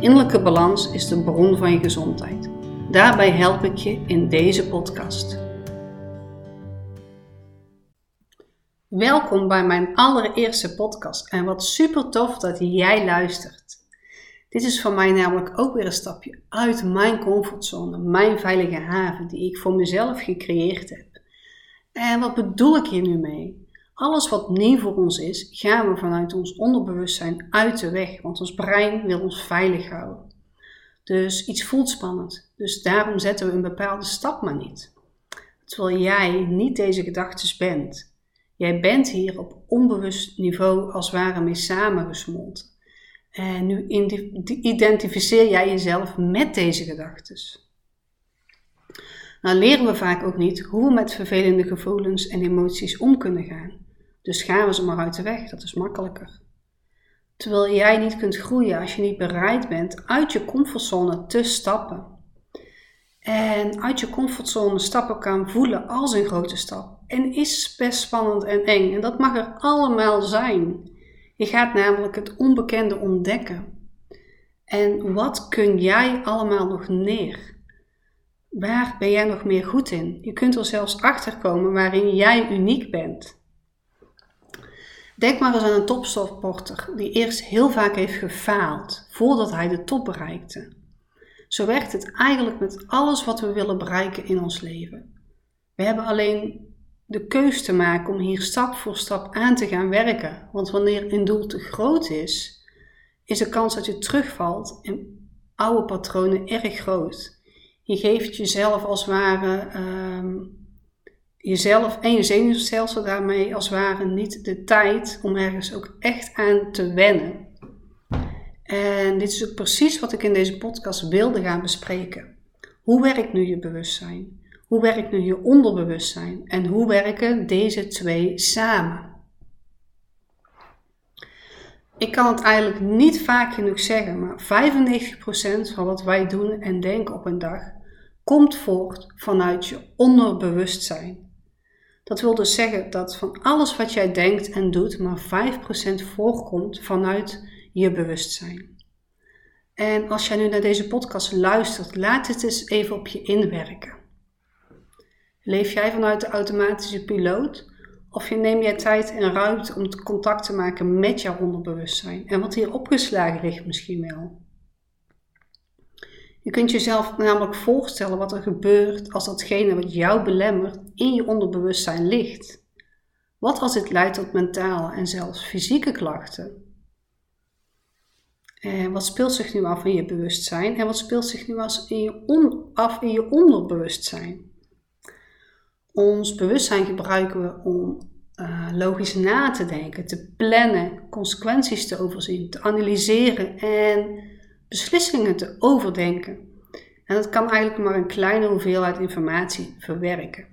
Innerlijke balans is de bron van je gezondheid. Daarbij help ik je in deze podcast. Welkom bij mijn allereerste podcast en wat super tof dat jij luistert. Dit is voor mij namelijk ook weer een stapje uit mijn comfortzone, mijn veilige haven die ik voor mezelf gecreëerd heb. En wat bedoel ik hier nu mee? Alles wat nieuw voor ons is, gaan we vanuit ons onderbewustzijn uit de weg, want ons brein wil ons veilig houden. Dus iets voelt spannend, dus daarom zetten we een bepaalde stap maar niet. Terwijl jij niet deze gedachten bent. Jij bent hier op onbewust niveau als ware mee samengesmolten. En nu identificeer jij jezelf met deze gedachten. Nou leren we vaak ook niet hoe we met vervelende gevoelens en emoties om kunnen gaan. Dus gaan we ze maar uit de weg, dat is makkelijker. Terwijl jij niet kunt groeien als je niet bereid bent uit je comfortzone te stappen. En uit je comfortzone stappen kan voelen als een grote stap. En is best spannend en eng. En dat mag er allemaal zijn. Je gaat namelijk het onbekende ontdekken. En wat kun jij allemaal nog neer? Waar ben jij nog meer goed in? Je kunt er zelfs achter komen waarin jij uniek bent. Denk maar eens aan een topsporter die eerst heel vaak heeft gefaald voordat hij de top bereikte. Zo werkt het eigenlijk met alles wat we willen bereiken in ons leven. We hebben alleen de keus te maken om hier stap voor stap aan te gaan werken. Want wanneer een doel te groot is, is de kans dat je terugvalt in oude patronen erg groot. Je geeft jezelf als het ware um, jezelf en je zenuwstelsel daarmee als ware niet de tijd om ergens ook echt aan te wennen. En dit is ook precies wat ik in deze podcast wilde gaan bespreken. Hoe werkt nu je bewustzijn? Hoe werkt nu je onderbewustzijn? En hoe werken deze twee samen? Ik kan het eigenlijk niet vaak genoeg zeggen, maar 95% van wat wij doen en denken op een dag komt voort vanuit je onderbewustzijn. Dat wil dus zeggen dat van alles wat jij denkt en doet, maar 5% voorkomt vanuit je bewustzijn. En als jij nu naar deze podcast luistert, laat het eens even op je inwerken. Leef jij vanuit de automatische piloot of neem jij tijd en ruimte om contact te maken met jouw onderbewustzijn en wat hier opgeslagen ligt misschien wel? Je kunt jezelf namelijk voorstellen wat er gebeurt als datgene wat jou belemmert in je onderbewustzijn ligt. Wat als dit leidt tot mentale en zelfs fysieke klachten? En wat speelt zich nu af in je bewustzijn en wat speelt zich nu af in je onderbewustzijn? Ons bewustzijn gebruiken we om uh, logisch na te denken, te plannen, consequenties te overzien, te analyseren en beslissingen te overdenken. En dat kan eigenlijk maar een kleine hoeveelheid informatie verwerken.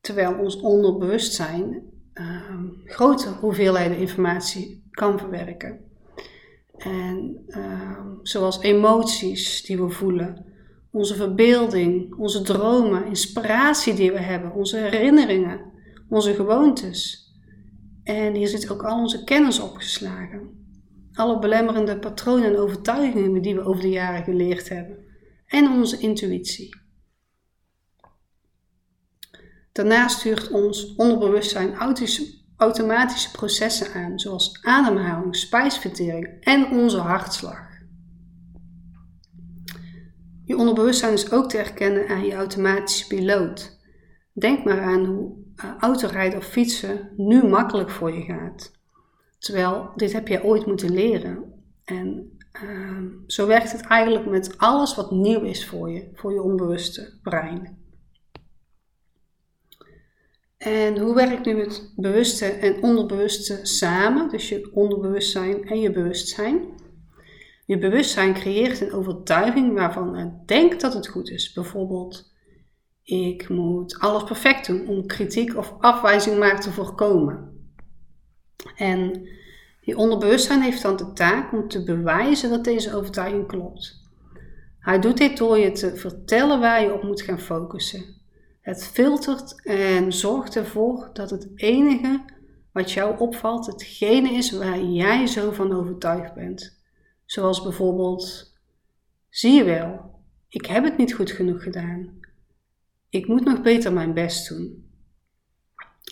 Terwijl ons onderbewustzijn uh, grote hoeveelheden informatie kan verwerken. En uh, zoals emoties die we voelen, onze verbeelding, onze dromen, inspiratie die we hebben, onze herinneringen, onze gewoontes. En hier zit ook al onze kennis opgeslagen alle belemmerende patronen en overtuigingen die we over de jaren geleerd hebben en onze intuïtie. Daarnaast stuurt ons onderbewustzijn automatische processen aan, zoals ademhaling, spijsvertering en onze hartslag. Je onderbewustzijn is ook te herkennen aan je automatische piloot. Denk maar aan hoe eh, autorijden of fietsen nu makkelijk voor je gaat. Terwijl dit heb je ooit moeten leren. En uh, zo werkt het eigenlijk met alles wat nieuw is voor je, voor je onbewuste brein. En hoe werkt nu het bewuste en onderbewuste samen, dus je onderbewustzijn en je bewustzijn? Je bewustzijn creëert een overtuiging waarvan het denkt dat het goed is. Bijvoorbeeld, ik moet alles perfect doen om kritiek of afwijzing maar te voorkomen. En je onderbewustzijn heeft dan de taak om te bewijzen dat deze overtuiging klopt. Hij doet dit door je te vertellen waar je op moet gaan focussen. Het filtert en zorgt ervoor dat het enige wat jou opvalt hetgene is waar jij zo van overtuigd bent. Zoals bijvoorbeeld: zie je wel, ik heb het niet goed genoeg gedaan. Ik moet nog beter mijn best doen.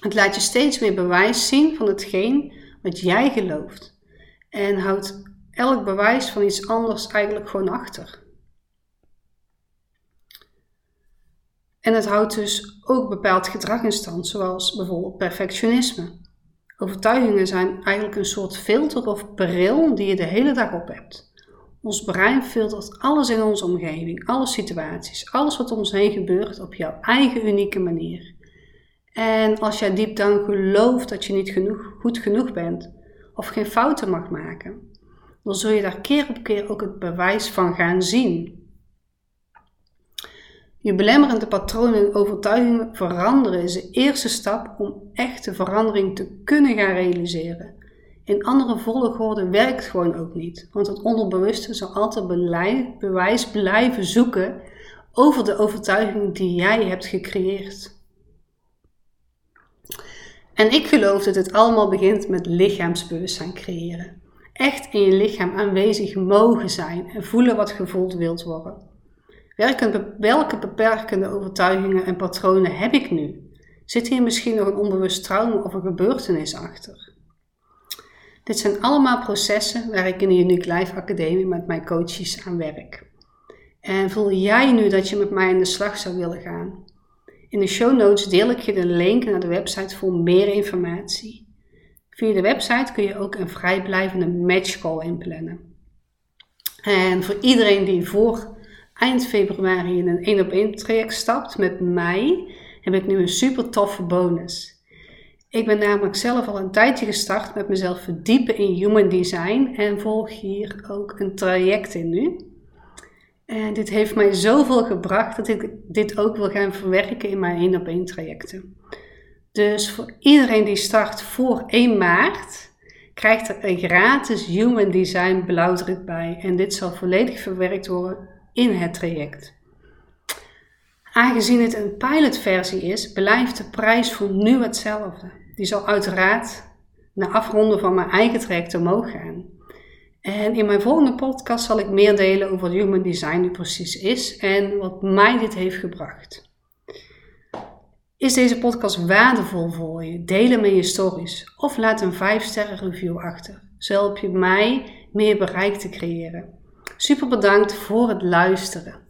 Het laat je steeds meer bewijs zien van hetgeen wat jij gelooft en houdt elk bewijs van iets anders eigenlijk gewoon achter. En het houdt dus ook bepaald gedrag in stand, zoals bijvoorbeeld perfectionisme. Overtuigingen zijn eigenlijk een soort filter of bril die je de hele dag op hebt. Ons brein filtert alles in onze omgeving, alle situaties, alles wat om ons heen gebeurt op jouw eigen unieke manier. En als jij diep down gelooft dat je niet genoeg, goed genoeg bent of geen fouten mag maken, dan zul je daar keer op keer ook het bewijs van gaan zien. Je belemmerende patronen en overtuigingen veranderen is de eerste stap om echte verandering te kunnen gaan realiseren. In andere volgorde werkt gewoon ook niet, want het onderbewuste zal altijd bewijs blijven zoeken over de overtuiging die jij hebt gecreëerd. En ik geloof dat het allemaal begint met lichaamsbewustzijn creëren. Echt in je lichaam aanwezig mogen zijn en voelen wat gevoeld wilt worden. Welke beperkende overtuigingen en patronen heb ik nu? Zit hier misschien nog een onbewust trauma of een gebeurtenis achter? Dit zijn allemaal processen waar ik in de Unique Life Academie met mijn coaches aan werk. En voel jij nu dat je met mij aan de slag zou willen gaan? In de show notes deel ik je de link naar de website voor meer informatie. Via de website kun je ook een vrijblijvende matchcall inplannen. En voor iedereen die voor eind februari in een 1 op 1 traject stapt met mij, heb ik nu een super toffe bonus. Ik ben namelijk zelf al een tijdje gestart met mezelf verdiepen in human design en volg hier ook een traject in nu. En dit heeft mij zoveel gebracht dat ik dit ook wil gaan verwerken in mijn 1 op 1 trajecten. Dus voor iedereen die start voor 1 maart, krijgt er een gratis Human Design blauwdruk bij. En dit zal volledig verwerkt worden in het traject. Aangezien het een pilotversie is, blijft de prijs voor nu hetzelfde. Die zal uiteraard na afronden van mijn eigen traject omhoog gaan. En in mijn volgende podcast zal ik meer delen over wat Human Design nu precies is en wat mij dit heeft gebracht. Is deze podcast waardevol voor je? Deel hem in je stories of laat een 5-sterren review achter. Zo help je mij meer bereik te creëren. Super bedankt voor het luisteren.